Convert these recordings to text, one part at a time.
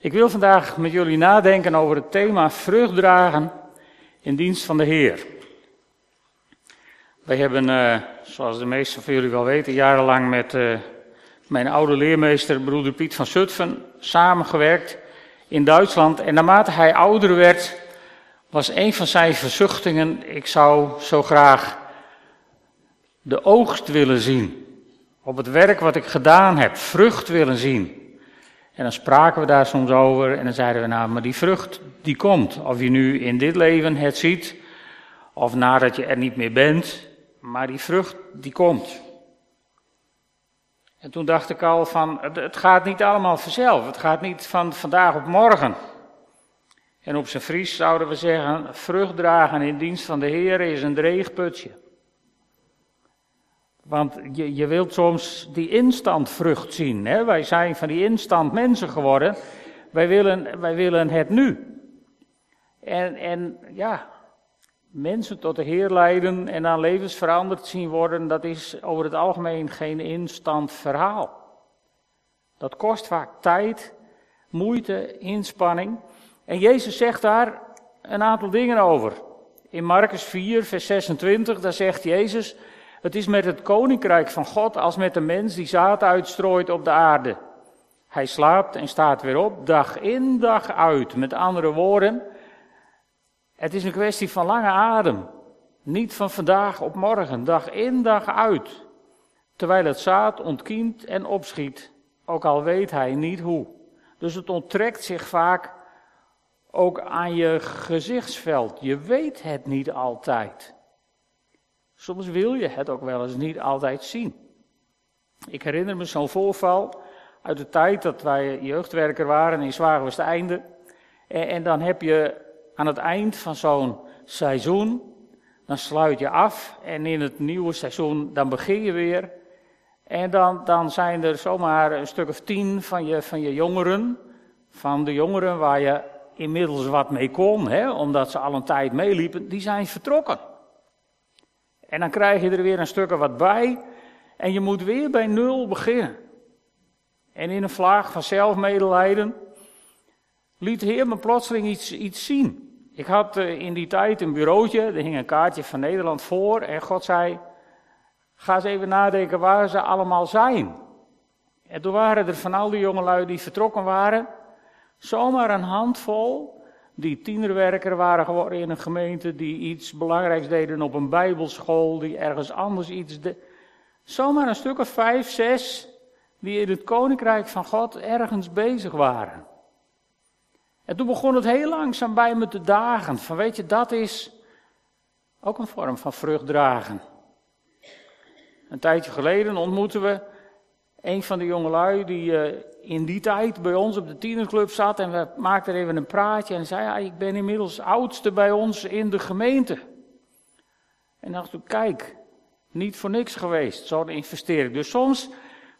Ik wil vandaag met jullie nadenken over het thema vrucht dragen in dienst van de Heer. Wij hebben, uh, zoals de meesten van jullie wel weten, jarenlang met uh, mijn oude leermeester, broeder Piet van Zutphen, samengewerkt in Duitsland. En naarmate hij ouder werd, was een van zijn verzuchtingen, ik zou zo graag de oogst willen zien. Op het werk wat ik gedaan heb, vrucht willen zien. En dan spraken we daar soms over en dan zeiden we, nou, maar die vrucht, die komt. Of je nu in dit leven het ziet, of nadat je er niet meer bent, maar die vrucht, die komt. En toen dacht ik al van, het gaat niet allemaal vanzelf. Het gaat niet van vandaag op morgen. En op zijn Fries zouden we zeggen, vrucht dragen in dienst van de Heer is een dreigputje. Want je, je wilt soms die instant vrucht zien. Hè? Wij zijn van die instant mensen geworden. Wij willen, wij willen het nu. En, en ja, mensen tot de Heer leiden en dan levensveranderd zien worden, dat is over het algemeen geen instant verhaal. Dat kost vaak tijd, moeite, inspanning. En Jezus zegt daar een aantal dingen over. In Marcus 4, vers 26, daar zegt Jezus, het is met het koninkrijk van God als met een mens die zaad uitstrooit op de aarde. Hij slaapt en staat weer op, dag in, dag uit. Met andere woorden, het is een kwestie van lange adem. Niet van vandaag op morgen, dag in, dag uit. Terwijl het zaad ontkiemt en opschiet, ook al weet hij niet hoe. Dus het onttrekt zich vaak ook aan je gezichtsveld. Je weet het niet altijd. Soms wil je het ook wel eens niet altijd zien. Ik herinner me zo'n voorval uit de tijd dat wij jeugdwerker waren in Zwagewesten En, en dan heb je aan het eind van zo'n seizoen, dan sluit je af en in het nieuwe seizoen, dan begin je weer. En dan, dan zijn er zomaar een stuk of tien van je, van je jongeren, van de jongeren waar je inmiddels wat mee kon, hè, omdat ze al een tijd meeliepen, die zijn vertrokken. En dan krijg je er weer een stuk wat bij en je moet weer bij nul beginnen. En in een vlaag van zelfmedelijden liet de Heer me plotseling iets, iets zien. Ik had eh, in die tijd een bureautje, er hing een kaartje van Nederland voor en God zei, ga eens even nadenken waar ze allemaal zijn. En toen waren er van al die jongelui die vertrokken waren, zomaar een handvol die tienerwerker waren geworden in een gemeente, die iets belangrijks deden op een bijbelschool, die ergens anders iets deden. Zomaar een stuk of vijf, zes, die in het koninkrijk van God ergens bezig waren. En toen begon het heel langzaam bij me te dagen, van weet je, dat is ook een vorm van vruchtdragen. Een tijdje geleden ontmoetten we een van de jongelui die uh, in die tijd bij ons op de tienerclub zat en we maakten even een praatje en zei, ja, ik ben inmiddels oudste bij ons in de gemeente. En dacht ik, kijk, niet voor niks geweest, zo'n investering. Dus soms,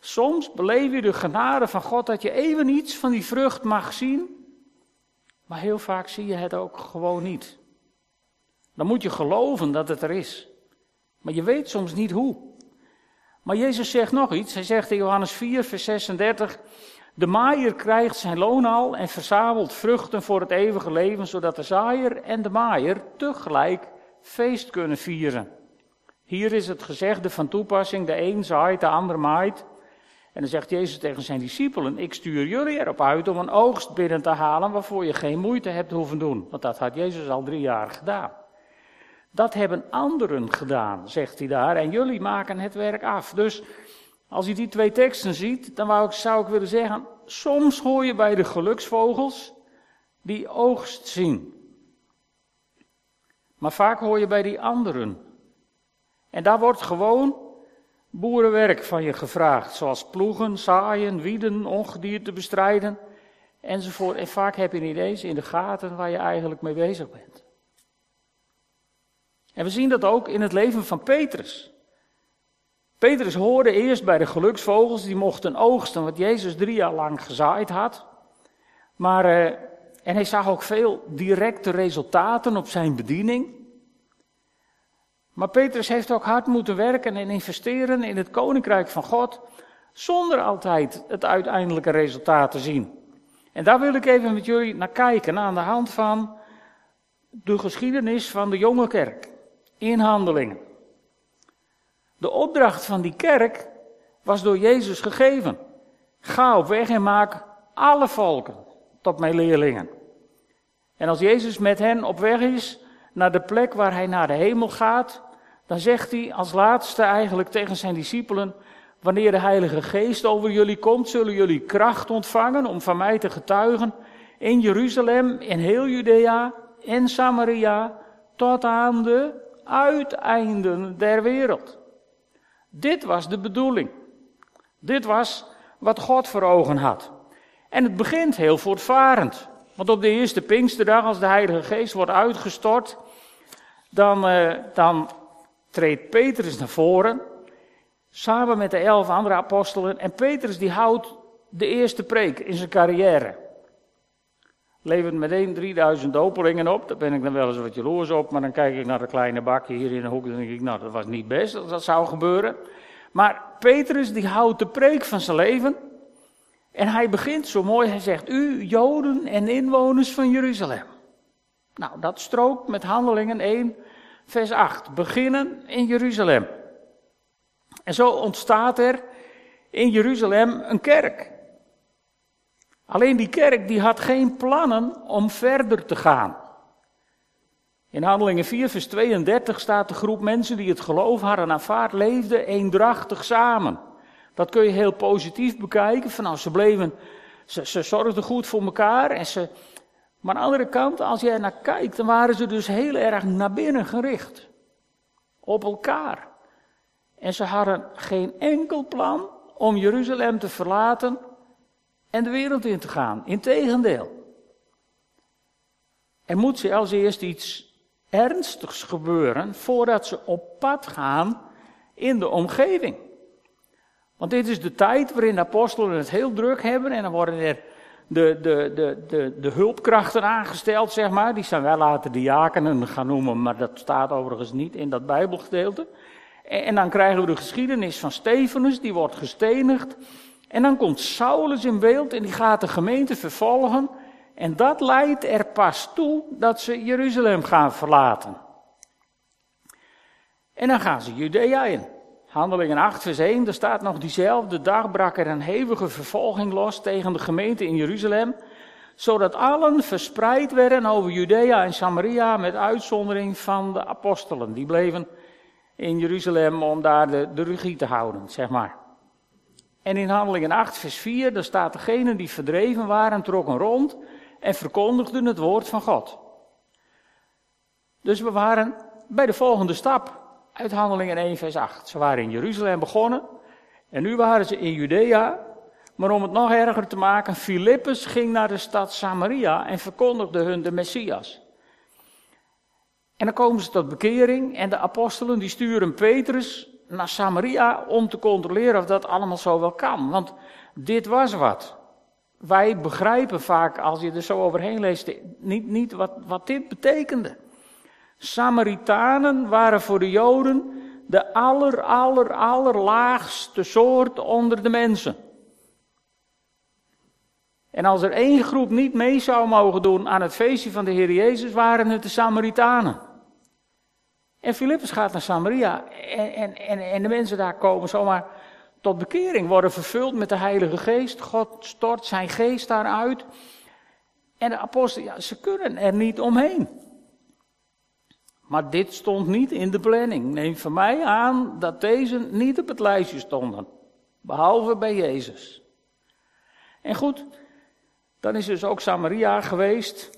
soms beleef je de genade van God dat je even iets van die vrucht mag zien, maar heel vaak zie je het ook gewoon niet. Dan moet je geloven dat het er is. Maar je weet soms niet hoe. Maar Jezus zegt nog iets. Hij zegt in Johannes 4, vers 36. De maaier krijgt zijn loon al en verzamelt vruchten voor het eeuwige leven, zodat de zaaier en de maaier tegelijk feest kunnen vieren. Hier is het gezegde van toepassing: de een zaait, de ander maait. En dan zegt Jezus tegen zijn discipelen: Ik stuur jullie erop uit om een oogst binnen te halen waarvoor je geen moeite hebt hoeven doen. Want dat had Jezus al drie jaar gedaan. Dat hebben anderen gedaan, zegt hij daar, en jullie maken het werk af. Dus als je die twee teksten ziet, dan zou ik willen zeggen, soms hoor je bij de geluksvogels die oogst zien. Maar vaak hoor je bij die anderen. En daar wordt gewoon boerenwerk van je gevraagd, zoals ploegen, zaaien, wieden, ongedierte bestrijden enzovoort. En vaak heb je niet eens in de gaten waar je eigenlijk mee bezig bent. En we zien dat ook in het leven van Petrus. Petrus hoorde eerst bij de geluksvogels, die mochten oogsten wat Jezus drie jaar lang gezaaid had. Maar, uh, en hij zag ook veel directe resultaten op zijn bediening. Maar Petrus heeft ook hard moeten werken en investeren in het koninkrijk van God, zonder altijd het uiteindelijke resultaat te zien. En daar wil ik even met jullie naar kijken aan de hand van de geschiedenis van de jonge kerk in handelingen. De opdracht van die kerk was door Jezus gegeven. Ga op weg en maak alle volken tot mijn leerlingen. En als Jezus met hen op weg is naar de plek waar hij naar de hemel gaat, dan zegt hij als laatste eigenlijk tegen zijn discipelen: Wanneer de Heilige Geest over jullie komt, zullen jullie kracht ontvangen om van mij te getuigen in Jeruzalem, in heel Judea en Samaria, tot aan de uiteinden der wereld. Dit was de bedoeling. Dit was wat God voor ogen had. En het begint heel voortvarend. Want op de eerste Pinksterdag, als de Heilige Geest wordt uitgestort, dan, uh, dan treedt Petrus naar voren, samen met de elf andere apostelen. En Petrus die houdt de eerste preek in zijn carrière. Levert meteen 3000 dopelingen op, daar ben ik dan wel eens wat jaloers op, maar dan kijk ik naar de kleine bakje hier in de hoek en dan denk ik, nou dat was niet best dat dat zou gebeuren. Maar Petrus die houdt de preek van zijn leven. En hij begint zo mooi, hij zegt, u Joden en inwoners van Jeruzalem. Nou, dat strookt met handelingen 1, vers 8. Beginnen in Jeruzalem. En zo ontstaat er in Jeruzalem een kerk. Alleen die kerk die had geen plannen om verder te gaan. In Handelingen 4, vers 32 staat de groep mensen die het geloof hadden aanvaard, leefden eendrachtig samen. Dat kun je heel positief bekijken. Van nou, ze bleven, ze, ze zorgden goed voor elkaar. En ze, maar aan de andere kant, als jij naar kijkt, dan waren ze dus heel erg naar binnen gericht. Op elkaar. En ze hadden geen enkel plan om Jeruzalem te verlaten en de wereld in te gaan. Integendeel. Er moet zelfs eerst iets ernstigs gebeuren voordat ze op pad gaan in de omgeving. Want dit is de tijd waarin de apostelen het heel druk hebben en dan worden er de, de, de, de, de hulpkrachten aangesteld, zeg maar. Die zijn wel later diakenen gaan noemen, maar dat staat overigens niet in dat Bijbelgedeelte. En, en dan krijgen we de geschiedenis van Stefanus, die wordt gestenigd. En dan komt Saulus in beeld en die gaat de gemeente vervolgen. En dat leidt er pas toe dat ze Jeruzalem gaan verlaten. En dan gaan ze Judea in. Handelingen 8, vers 1, er staat nog diezelfde dag brak er een hevige vervolging los tegen de gemeente in Jeruzalem, zodat allen verspreid werden over Judea en Samaria met uitzondering van de apostelen. Die bleven in Jeruzalem om daar de, de regie te houden, zeg maar. En in Handelingen 8, vers 4, daar staat degenen die verdreven waren, trokken rond en verkondigden het woord van God. Dus we waren bij de volgende stap uit Handelingen 1, vers 8. Ze waren in Jeruzalem begonnen en nu waren ze in Judea. Maar om het nog erger te maken, Filippus ging naar de stad Samaria en verkondigde hun de Messias. En dan komen ze tot bekering en de apostelen die sturen Petrus naar Samaria om te controleren of dat allemaal zo wel kan. Want dit was wat. Wij begrijpen vaak, als je er zo overheen leest, niet, niet wat, wat dit betekende. Samaritanen waren voor de Joden de aller, aller, allerlaagste soort onder de mensen. En als er één groep niet mee zou mogen doen aan het feestje van de Heer Jezus, waren het de Samaritanen. En Filippus gaat naar Samaria en, en, en, en de mensen daar komen zomaar tot bekering, worden vervuld met de Heilige Geest. God stort zijn geest daaruit. En de apostelen, ja, ze kunnen er niet omheen. Maar dit stond niet in de planning. Neem van mij aan dat deze niet op het lijstje stonden. Behalve bij Jezus. En goed, dan is dus ook Samaria geweest.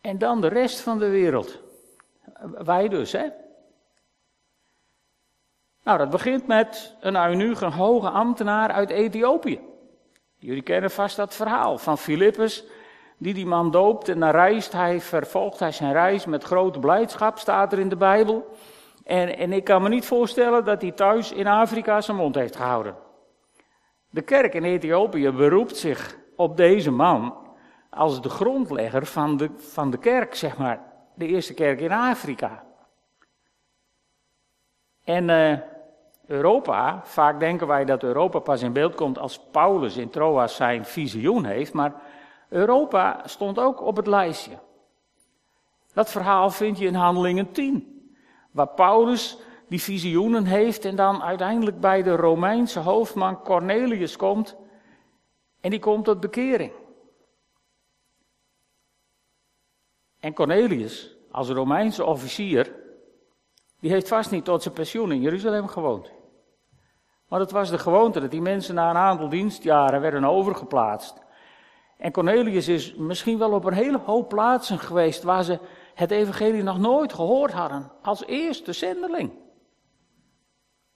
En dan de rest van de wereld. Wij dus, hè? Nou, dat begint met een eunuch, een hoge ambtenaar uit Ethiopië. Jullie kennen vast dat verhaal van Filippus, die die man doopt en dan reist hij, vervolgt hij zijn reis met grote blijdschap, staat er in de Bijbel. En, en ik kan me niet voorstellen dat hij thuis in Afrika zijn mond heeft gehouden. De kerk in Ethiopië beroept zich op deze man als de grondlegger van de, van de kerk, zeg maar. De eerste kerk in Afrika. En uh, Europa, vaak denken wij dat Europa pas in beeld komt als Paulus in Troas zijn visioen heeft, maar Europa stond ook op het lijstje. Dat verhaal vind je in Handelingen 10, waar Paulus die visioenen heeft en dan uiteindelijk bij de Romeinse hoofdman Cornelius komt en die komt tot bekering. En Cornelius, als Romeinse officier, die heeft vast niet tot zijn pensioen in Jeruzalem gewoond. Maar het was de gewoonte dat die mensen na een aantal dienstjaren werden overgeplaatst. En Cornelius is misschien wel op een hele hoop plaatsen geweest waar ze het evangelie nog nooit gehoord hadden. Als eerste zendeling.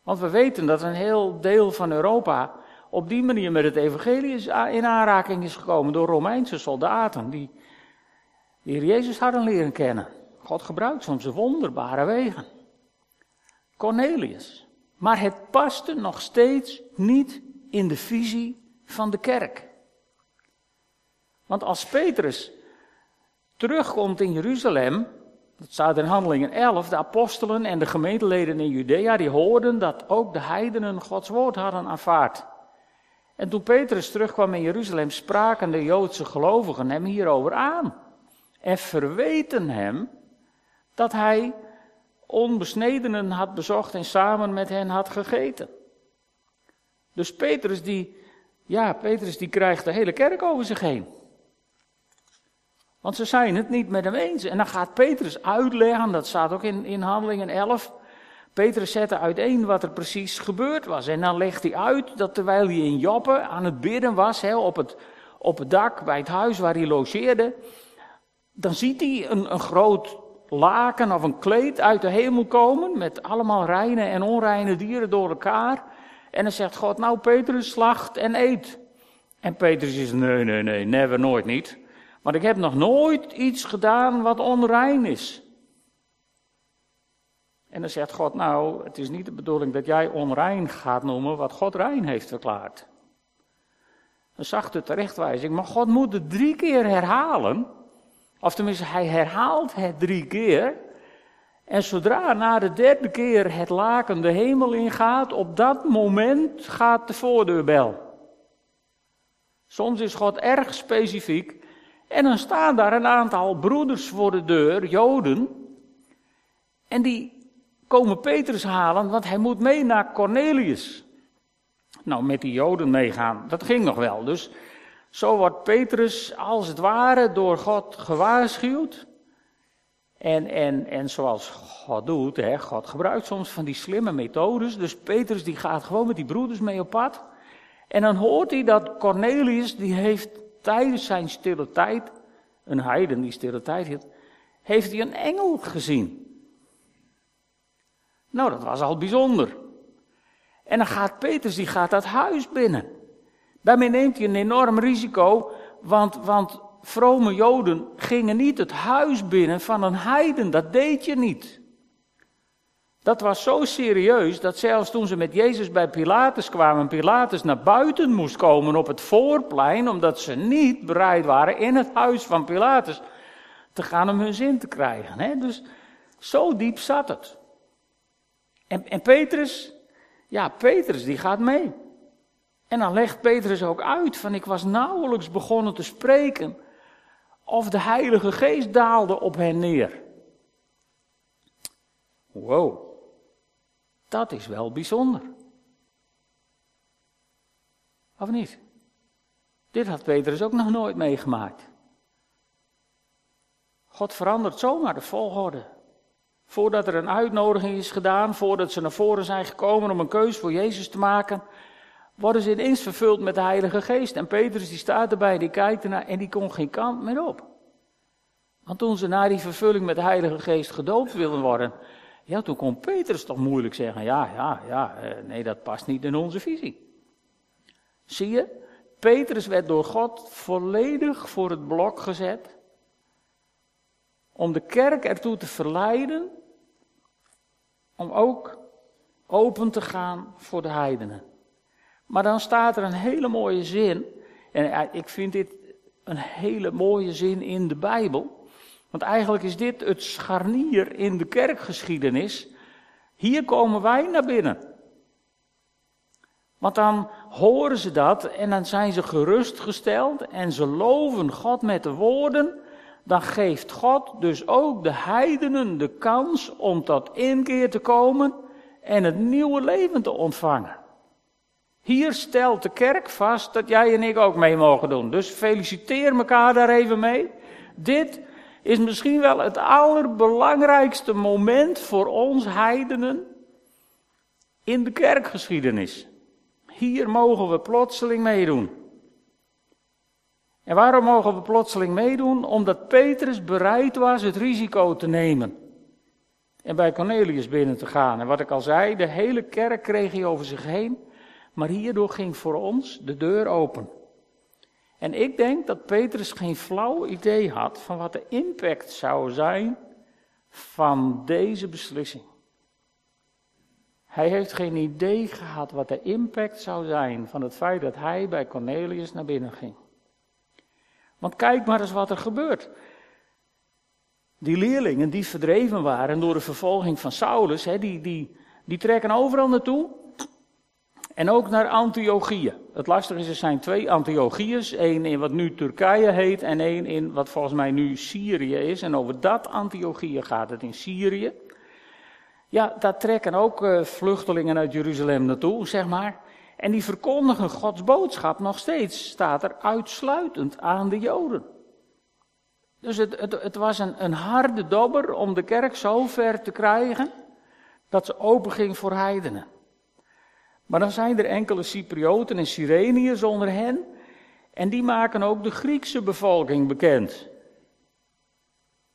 Want we weten dat een heel deel van Europa op die manier met het evangelie in aanraking is gekomen door Romeinse soldaten die, die Jezus hadden leren kennen. God gebruikt soms wonderbare wegen. Cornelius. Maar het paste nog steeds niet in de visie van de kerk. Want als Petrus terugkomt in Jeruzalem, dat staat in Handelingen 11, de apostelen en de gemeenteleden in Judea, die hoorden dat ook de heidenen Gods woord hadden aanvaard. En toen Petrus terugkwam in Jeruzalem, spraken de Joodse gelovigen hem hierover aan. En verweten hem dat hij onbesnedenen had bezocht en samen met hen had gegeten. Dus Petrus die, ja, Petrus die krijgt de hele kerk over zich heen. Want ze zijn het niet met hem eens. En dan gaat Petrus uitleggen, dat staat ook in, in Handelingen 11. Petrus zette uiteen wat er precies gebeurd was. En dan legt hij uit dat terwijl hij in Joppe aan het bidden was, hè, op, het, op het dak bij het huis waar hij logeerde, dan ziet hij een, een groot laken of een kleed uit de hemel komen met allemaal reine en onreine dieren door elkaar. En dan zegt God, nou Petrus, slacht en eet. En Petrus is, nee, nee, nee, never, nooit niet. Want ik heb nog nooit iets gedaan wat onrein is. En dan zegt God, nou, het is niet de bedoeling dat jij onrein gaat noemen wat God rein heeft verklaard. Een zachte terechtwijzing, maar God moet het drie keer herhalen. Of tenminste, hij herhaalt het drie keer. En zodra na de derde keer het laken de hemel ingaat, op dat moment gaat de voordeurbel. Soms is God erg specifiek. En dan staan daar een aantal broeders voor de deur, Joden. En die komen Petrus halen, want hij moet mee naar Cornelius. Nou, met die Joden meegaan, dat ging nog wel. Dus zo wordt Petrus als het ware door God gewaarschuwd. En, en, en zoals God doet, hè, God gebruikt soms van die slimme methodes. Dus Petrus die gaat gewoon met die broeders mee op pad. En dan hoort hij dat Cornelius, die heeft tijdens zijn stille tijd, een heiden die stille tijd hield, heeft hij een engel gezien. Nou, dat was al bijzonder. En dan gaat Petrus, die gaat dat huis binnen. Daarmee neemt hij een enorm risico, want, want vrome Joden gingen niet het huis binnen van een heiden, dat deed je niet. Dat was zo serieus dat zelfs toen ze met Jezus bij Pilatus kwamen, Pilatus naar buiten moest komen op het voorplein, omdat ze niet bereid waren in het huis van Pilatus te gaan om hun zin te krijgen. Hè? Dus zo diep zat het. En, en Petrus, ja, Petrus die gaat mee. En dan legt Petrus ook uit van ik was nauwelijks begonnen te spreken of de Heilige Geest daalde op hen neer. Wow, dat is wel bijzonder. Of niet? Dit had Petrus ook nog nooit meegemaakt. God verandert zomaar de volgorde. Voordat er een uitnodiging is gedaan, voordat ze naar voren zijn gekomen om een keus voor Jezus te maken, worden ze ineens vervuld met de Heilige Geest. En Petrus die staat erbij, die kijkt ernaar en die kon geen kant meer op. Want toen ze na die vervulling met de Heilige Geest gedoopt wilden worden, ja, toen kon Petrus toch moeilijk zeggen, ja, ja, ja, eh, nee, dat past niet in onze visie. Zie je, Petrus werd door God volledig voor het blok gezet om de kerk ertoe te verleiden om ook open te gaan voor de heidenen. Maar dan staat er een hele mooie zin. En ik vind dit een hele mooie zin in de Bijbel. Want eigenlijk is dit het scharnier in de kerkgeschiedenis. Hier komen wij naar binnen. Want dan horen ze dat en dan zijn ze gerustgesteld en ze loven God met de woorden. Dan geeft God dus ook de heidenen de kans om tot inkeer te komen en het nieuwe leven te ontvangen. Hier stelt de kerk vast dat jij en ik ook mee mogen doen. Dus feliciteer elkaar daar even mee. Dit is misschien wel het allerbelangrijkste moment voor ons heidenen in de kerkgeschiedenis. Hier mogen we plotseling meedoen. En waarom mogen we plotseling meedoen? Omdat Petrus bereid was het risico te nemen. En bij Cornelius binnen te gaan. En wat ik al zei, de hele kerk kreeg hij over zich heen. Maar hierdoor ging voor ons de deur open. En ik denk dat Petrus geen flauw idee had van wat de impact zou zijn van deze beslissing. Hij heeft geen idee gehad wat de impact zou zijn van het feit dat hij bij Cornelius naar binnen ging. Want kijk maar eens wat er gebeurt. Die leerlingen die verdreven waren door de vervolging van Saulus, die, die, die trekken overal naartoe. En ook naar Antiochië. Het lastige is, er zijn twee Antiochiërs. één in wat nu Turkije heet en één in wat volgens mij nu Syrië is. En over dat Antiochië gaat het in Syrië. Ja, daar trekken ook uh, vluchtelingen uit Jeruzalem naartoe, zeg maar. En die verkondigen Gods boodschap nog steeds, staat er, uitsluitend aan de Joden. Dus het, het, het was een, een harde dobber om de kerk zo ver te krijgen dat ze open ging voor heidenen. Maar dan zijn er enkele Cyprioten en Sireniërs onder hen. En die maken ook de Griekse bevolking bekend.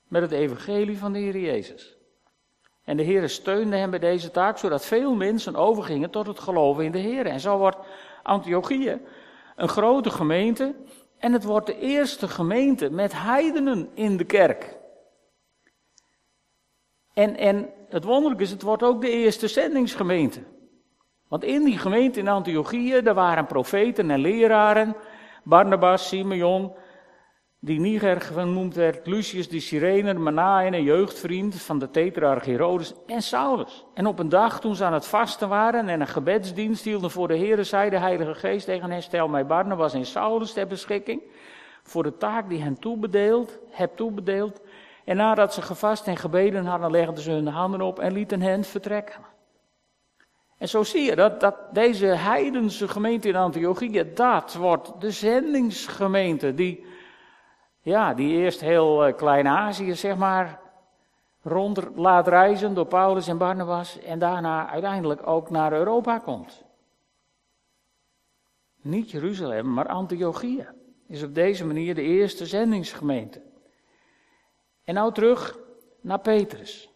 Met het evangelie van de Heer Jezus. En de Heer steunde hem bij deze taak, zodat veel mensen overgingen tot het geloven in de Heer. En zo wordt Antiochië een grote gemeente. En het wordt de eerste gemeente met heidenen in de kerk. En, en het wonderlijke is, het wordt ook de eerste zendingsgemeente. Want in die gemeente in Antiochië, daar waren profeten en leraren. Barnabas, Simeon, die Niger genoemd werd, Lucius de Sirener, Manaen, een jeugdvriend van de tetrarch Herodes en Saulus. En op een dag toen ze aan het vasten waren en een gebedsdienst hielden voor de Heer, zei de Heilige Geest tegen hen, stel mij Barnabas en Saulus ter beschikking voor de taak die hen toebedeeld, heb toebedeeld. En nadat ze gevast en gebeden hadden, legden ze hun handen op en lieten hen vertrekken. En zo zie je dat, dat deze heidense gemeente in Antiochië, dat wordt de zendingsgemeente die, ja, die eerst heel uh, Klein-Azië, zeg maar, rond laat reizen door Paulus en Barnabas en daarna uiteindelijk ook naar Europa komt. Niet Jeruzalem, maar Antiochië is op deze manier de eerste zendingsgemeente. En nou terug naar Petrus.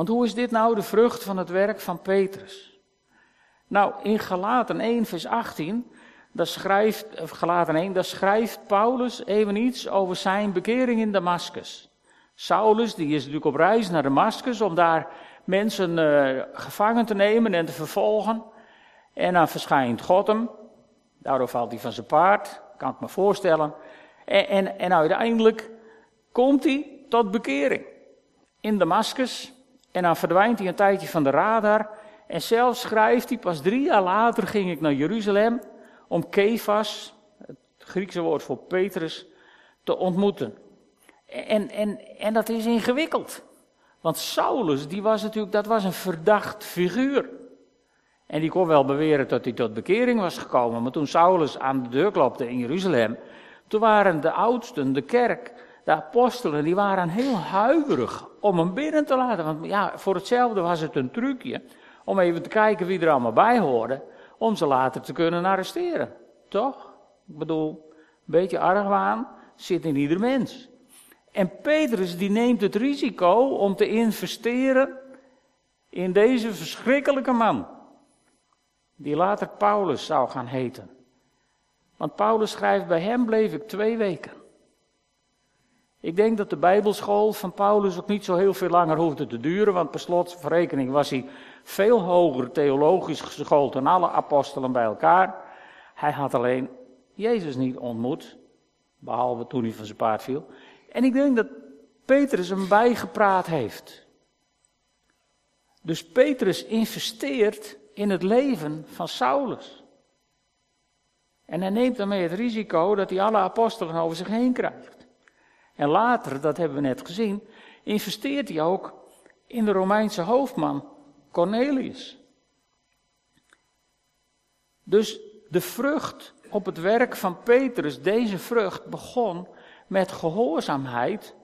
Want hoe is dit nou de vrucht van het werk van Petrus? Nou, in Galaten 1, vers 18, daar schrijft, Galaten 1, daar schrijft Paulus even iets over zijn bekering in Damascus. Saulus, die is natuurlijk op reis naar Damascus om daar mensen uh, gevangen te nemen en te vervolgen. En dan verschijnt God hem. Daardoor valt hij van zijn paard, kan ik me voorstellen. En, en, en uiteindelijk komt hij tot bekering in Damascus. En dan verdwijnt hij een tijdje van de radar. En zelfs schrijft hij, pas drie jaar later ging ik naar Jeruzalem om Kefas, het Griekse woord voor Petrus, te ontmoeten. En, en, en dat is ingewikkeld. Want Saulus, die was natuurlijk, dat was een verdacht figuur. En die kon wel beweren dat hij tot bekering was gekomen. Maar toen Saulus aan de deur klopte in Jeruzalem, toen waren de oudsten, de kerk, de apostelen, die waren heel huiverig om hem binnen te laten. Want ja, voor hetzelfde was het een trucje om even te kijken wie er allemaal bij hoorde, om ze later te kunnen arresteren. Toch? Ik bedoel, een beetje argwaan zit in ieder mens. En Petrus die neemt het risico om te investeren in deze verschrikkelijke man. Die later Paulus zou gaan heten. Want Paulus schrijft, bij hem bleef ik twee weken. Ik denk dat de Bijbelschool van Paulus ook niet zo heel veel langer hoefde te duren, want per slot verrekening was hij veel hoger theologisch geschoold dan alle apostelen bij elkaar. Hij had alleen Jezus niet ontmoet, behalve toen hij van zijn paard viel. En ik denk dat Petrus hem bijgepraat heeft. Dus Petrus investeert in het leven van Saulus. En hij neemt daarmee het risico dat hij alle apostelen over zich heen krijgt. En later, dat hebben we net gezien, investeert hij ook in de Romeinse hoofdman Cornelius. Dus de vrucht op het werk van Petrus, deze vrucht begon met gehoorzaamheid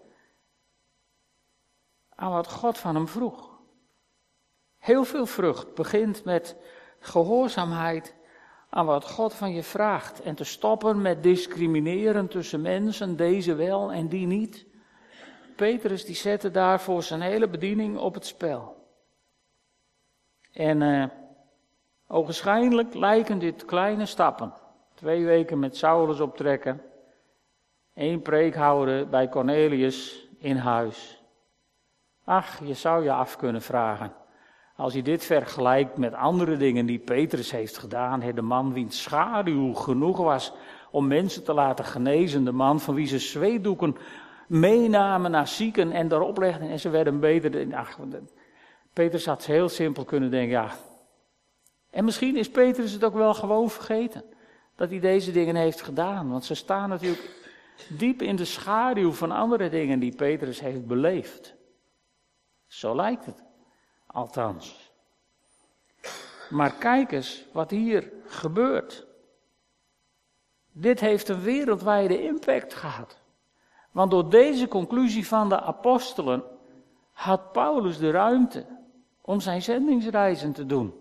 aan wat God van hem vroeg. Heel veel vrucht begint met gehoorzaamheid aan wat God van je vraagt. En te stoppen met discrimineren tussen mensen, deze wel en die niet. Petrus die zette daarvoor zijn hele bediening op het spel. En uh, ogenschijnlijk lijken dit kleine stappen. Twee weken met Saulus optrekken. Eén preek houden bij Cornelius in huis. Ach, je zou je af kunnen vragen. Als je dit vergelijkt met andere dingen die Petrus heeft gedaan, de man wiens schaduw genoeg was om mensen te laten genezen, de man van wie ze zweetdoeken meenamen naar zieken en daarop legden en ze werden beter. Ach, Petrus had heel simpel kunnen denken, ja. En misschien is Petrus het ook wel gewoon vergeten dat hij deze dingen heeft gedaan, want ze staan natuurlijk diep in de schaduw van andere dingen die Petrus heeft beleefd. Zo lijkt het. Althans. Maar kijk eens wat hier gebeurt. Dit heeft een wereldwijde impact gehad. Want door deze conclusie van de apostelen had Paulus de ruimte om zijn zendingsreizen te doen.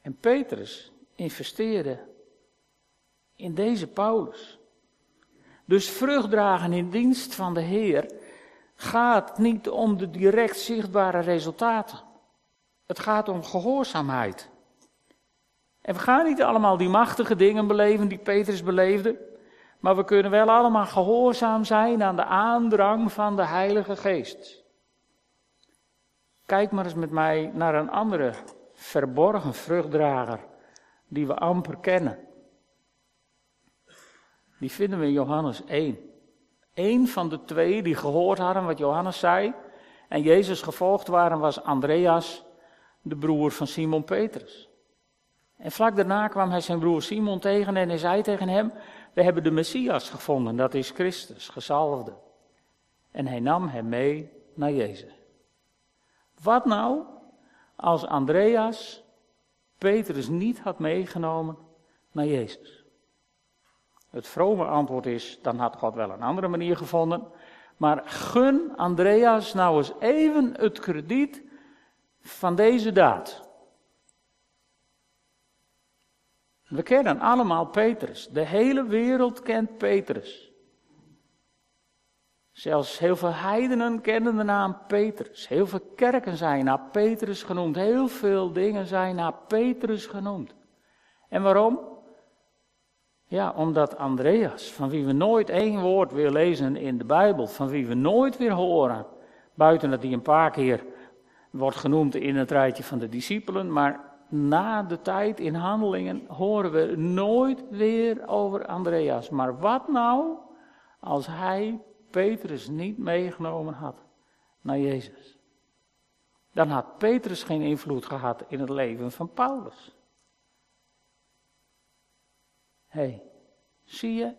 En Petrus investeerde in deze Paulus. Dus vrucht dragen in dienst van de Heer gaat niet om de direct zichtbare resultaten. Het gaat om gehoorzaamheid. En we gaan niet allemaal die machtige dingen beleven die Petrus beleefde, maar we kunnen wel allemaal gehoorzaam zijn aan de aandrang van de Heilige Geest. Kijk maar eens met mij naar een andere verborgen vruchtdrager die we amper kennen. Die vinden we in Johannes 1. Eén van de twee die gehoord hadden wat Johannes zei en Jezus gevolgd waren, was Andreas, de broer van Simon Petrus. En vlak daarna kwam hij zijn broer Simon tegen en hij zei tegen hem: We hebben de Messias gevonden, dat is Christus, gezalfde. En hij nam hem mee naar Jezus. Wat nou als Andreas Petrus niet had meegenomen naar Jezus? Het vrome antwoord is, dan had God wel een andere manier gevonden. Maar gun Andreas nou eens even het krediet van deze daad. We kennen allemaal Petrus. De hele wereld kent Petrus. Zelfs heel veel heidenen kennen de naam Petrus. Heel veel kerken zijn naar Petrus genoemd. Heel veel dingen zijn naar Petrus genoemd. En waarom? Ja, omdat Andreas, van wie we nooit één woord weer lezen in de Bijbel, van wie we nooit weer horen, buiten dat hij een paar keer wordt genoemd in het rijtje van de discipelen, maar na de tijd in handelingen horen we nooit weer over Andreas. Maar wat nou als hij Petrus niet meegenomen had naar Jezus? Dan had Petrus geen invloed gehad in het leven van Paulus hey, zie je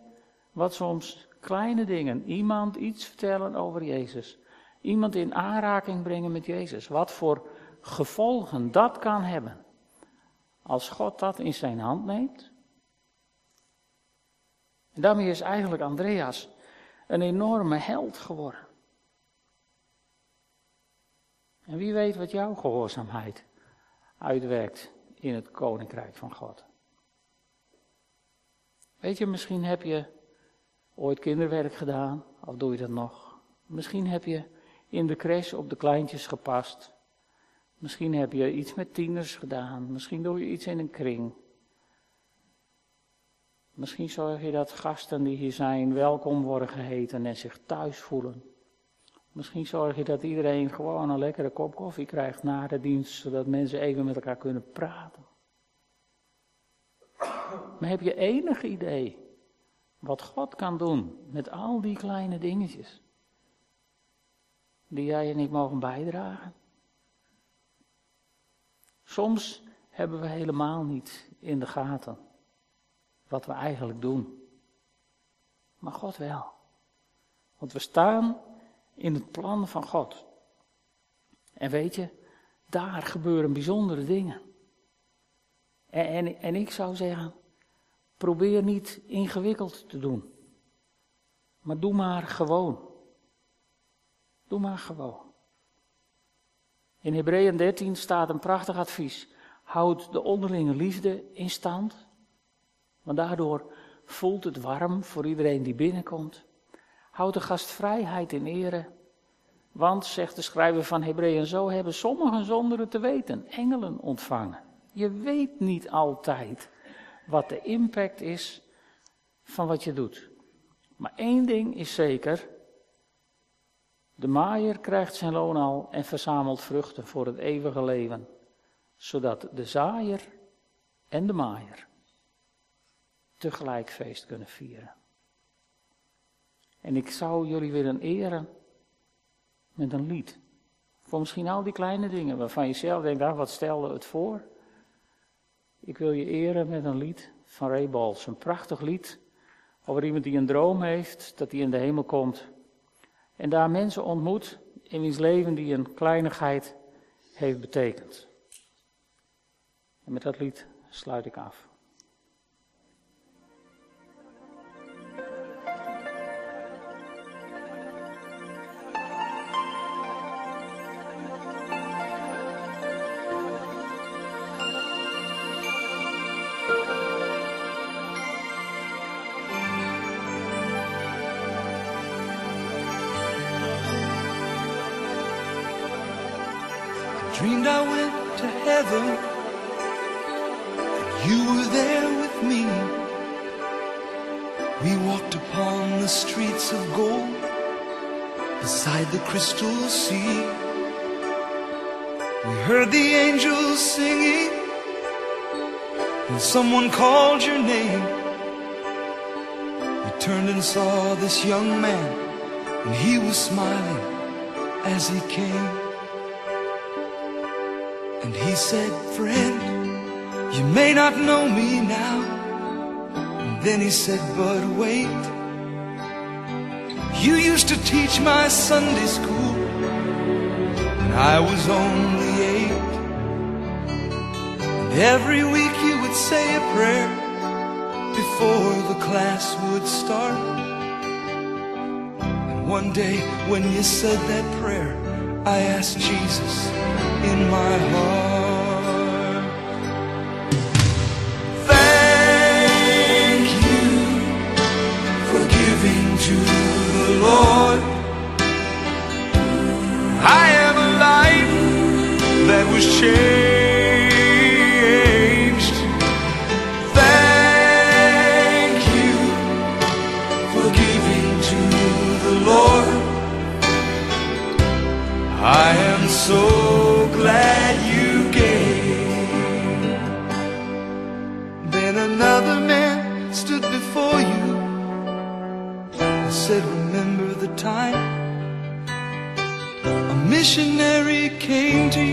wat soms kleine dingen, iemand iets vertellen over Jezus, iemand in aanraking brengen met Jezus, wat voor gevolgen dat kan hebben als God dat in zijn hand neemt? En daarmee is eigenlijk Andreas een enorme held geworden. En wie weet wat jouw gehoorzaamheid uitwerkt in het koninkrijk van God. Weet je, misschien heb je ooit kinderwerk gedaan, of doe je dat nog? Misschien heb je in de crash op de kleintjes gepast. Misschien heb je iets met tieners gedaan. Misschien doe je iets in een kring. Misschien zorg je dat gasten die hier zijn welkom worden geheten en zich thuis voelen. Misschien zorg je dat iedereen gewoon een lekkere kop koffie krijgt na de dienst, zodat mensen even met elkaar kunnen praten. Maar heb je enig idee wat God kan doen met al die kleine dingetjes? Die jij en ik mogen bijdragen? Soms hebben we helemaal niet in de gaten wat we eigenlijk doen. Maar God wel. Want we staan in het plan van God. En weet je, daar gebeuren bijzondere dingen. En, en, en ik zou zeggen, probeer niet ingewikkeld te doen. Maar doe maar gewoon. Doe maar gewoon. In Hebreeën 13 staat een prachtig advies. Houd de onderlinge liefde in stand. Want daardoor voelt het warm voor iedereen die binnenkomt. Houd de gastvrijheid in ere. Want, zegt de schrijver van Hebreeën, zo hebben sommigen zonder het te weten engelen ontvangen. Je weet niet altijd wat de impact is van wat je doet. Maar één ding is zeker. De maaier krijgt zijn loon al en verzamelt vruchten voor het eeuwige leven. Zodat de zaaier en de maaier tegelijk feest kunnen vieren. En ik zou jullie willen eren met een lied. Voor misschien al die kleine dingen waarvan je zelf denkt, ah, wat stelde het voor? Ik wil je eren met een lied van Ray. Een prachtig lied over iemand die een droom heeft dat hij in de hemel komt. En daar mensen ontmoet in wiens leven die een kleinigheid heeft betekend. En met dat lied sluit ik af. Dreamed I went to heaven and you were there with me. We walked upon the streets of gold beside the crystal sea. We heard the angels singing and someone called your name. We turned and saw this young man and he was smiling as he came. He said, Friend, you may not know me now. And then he said, But wait. You used to teach my Sunday school when I was only eight. And every week you would say a prayer before the class would start. And one day when you said that prayer, I asked Jesus in my heart. To the Lord. I am a life that was changed.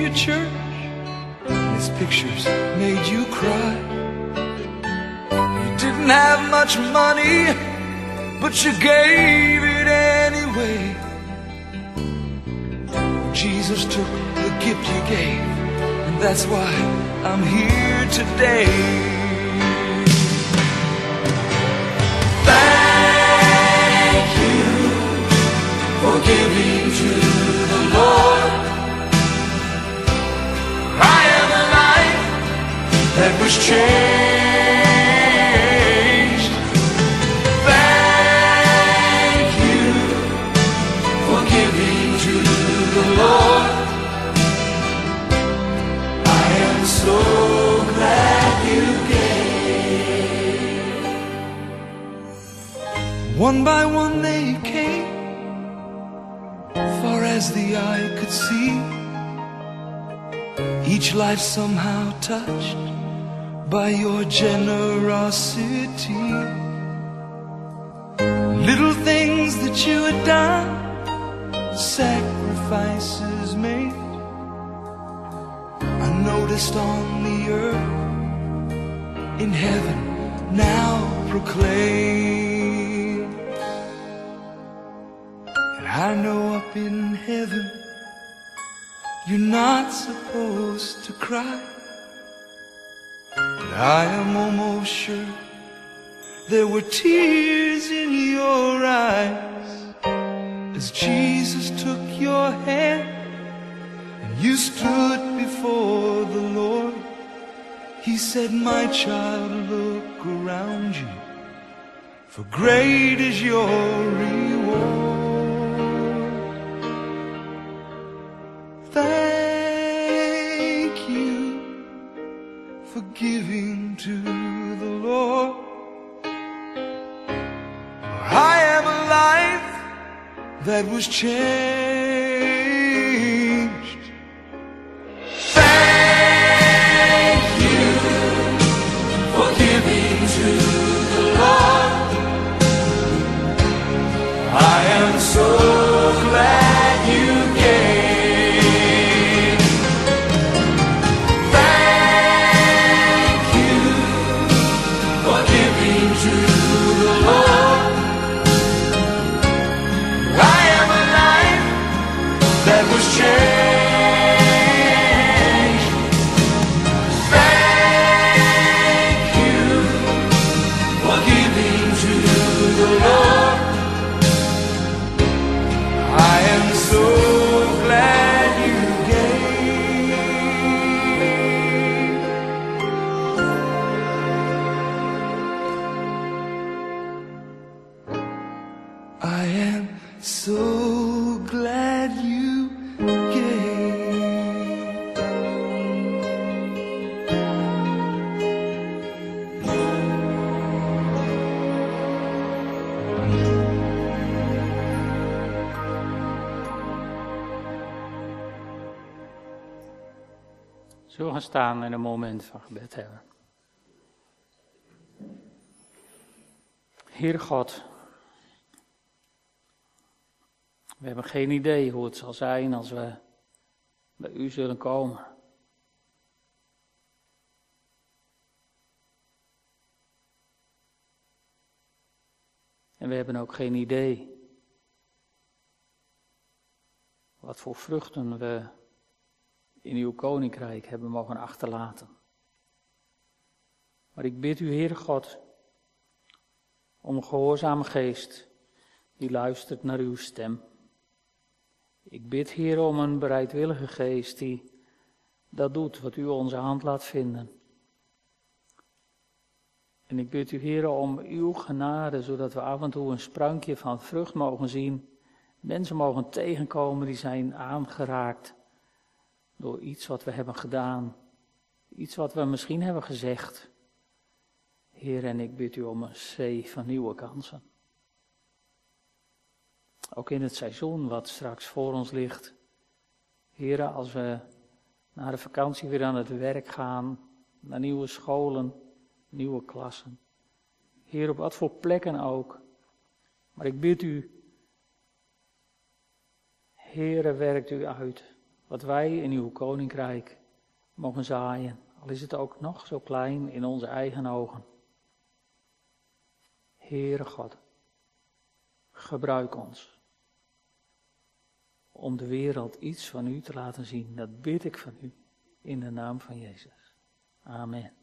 Your church and his pictures made you cry. You didn't have much money, but you gave it anyway. Jesus took the gift you gave, and that's why I'm here today. Thank you for giving to the Lord. I am a life that was changed. Thank you for giving to the Lord. I am so glad you gave. One by one they came, far as the eye could see. Each life somehow touched by your generosity. Little things that you had done sacrifices made. I noticed on the earth, in heaven now proclaim. And I know up in heaven, you're not supposed to cry. But I am almost sure there were tears in your eyes as Jesus took your hand and you stood before the Lord. He said, My child, look around you, for great is your reward. Thank you for giving to the Lord. I have a life that was changed. Gaan staan en een moment van gebed hebben. Heer God, we hebben geen idee hoe het zal zijn als we bij u zullen komen. En we hebben ook geen idee wat voor vruchten we in uw koninkrijk hebben mogen achterlaten. Maar ik bid u, Heer God, om een gehoorzame geest die luistert naar uw stem. Ik bid, Heer, om een bereidwillige geest die dat doet wat u onze hand laat vinden. En ik bid u, Heer, om uw genade, zodat we af en toe een sprankje van vrucht mogen zien. Mensen mogen tegenkomen die zijn aangeraakt door iets wat we hebben gedaan, iets wat we misschien hebben gezegd. Heer, en ik bid u om een zee van nieuwe kansen. Ook in het seizoen wat straks voor ons ligt. Heer, als we na de vakantie weer aan het werk gaan, naar nieuwe scholen, nieuwe klassen. Heer, op wat voor plekken ook. Maar ik bid u, Heere, werkt u uit wat wij in uw koninkrijk mogen zaaien, al is het ook nog zo klein in onze eigen ogen. Heere God, gebruik ons om de wereld iets van u te laten zien. Dat bid ik van u in de naam van Jezus. Amen.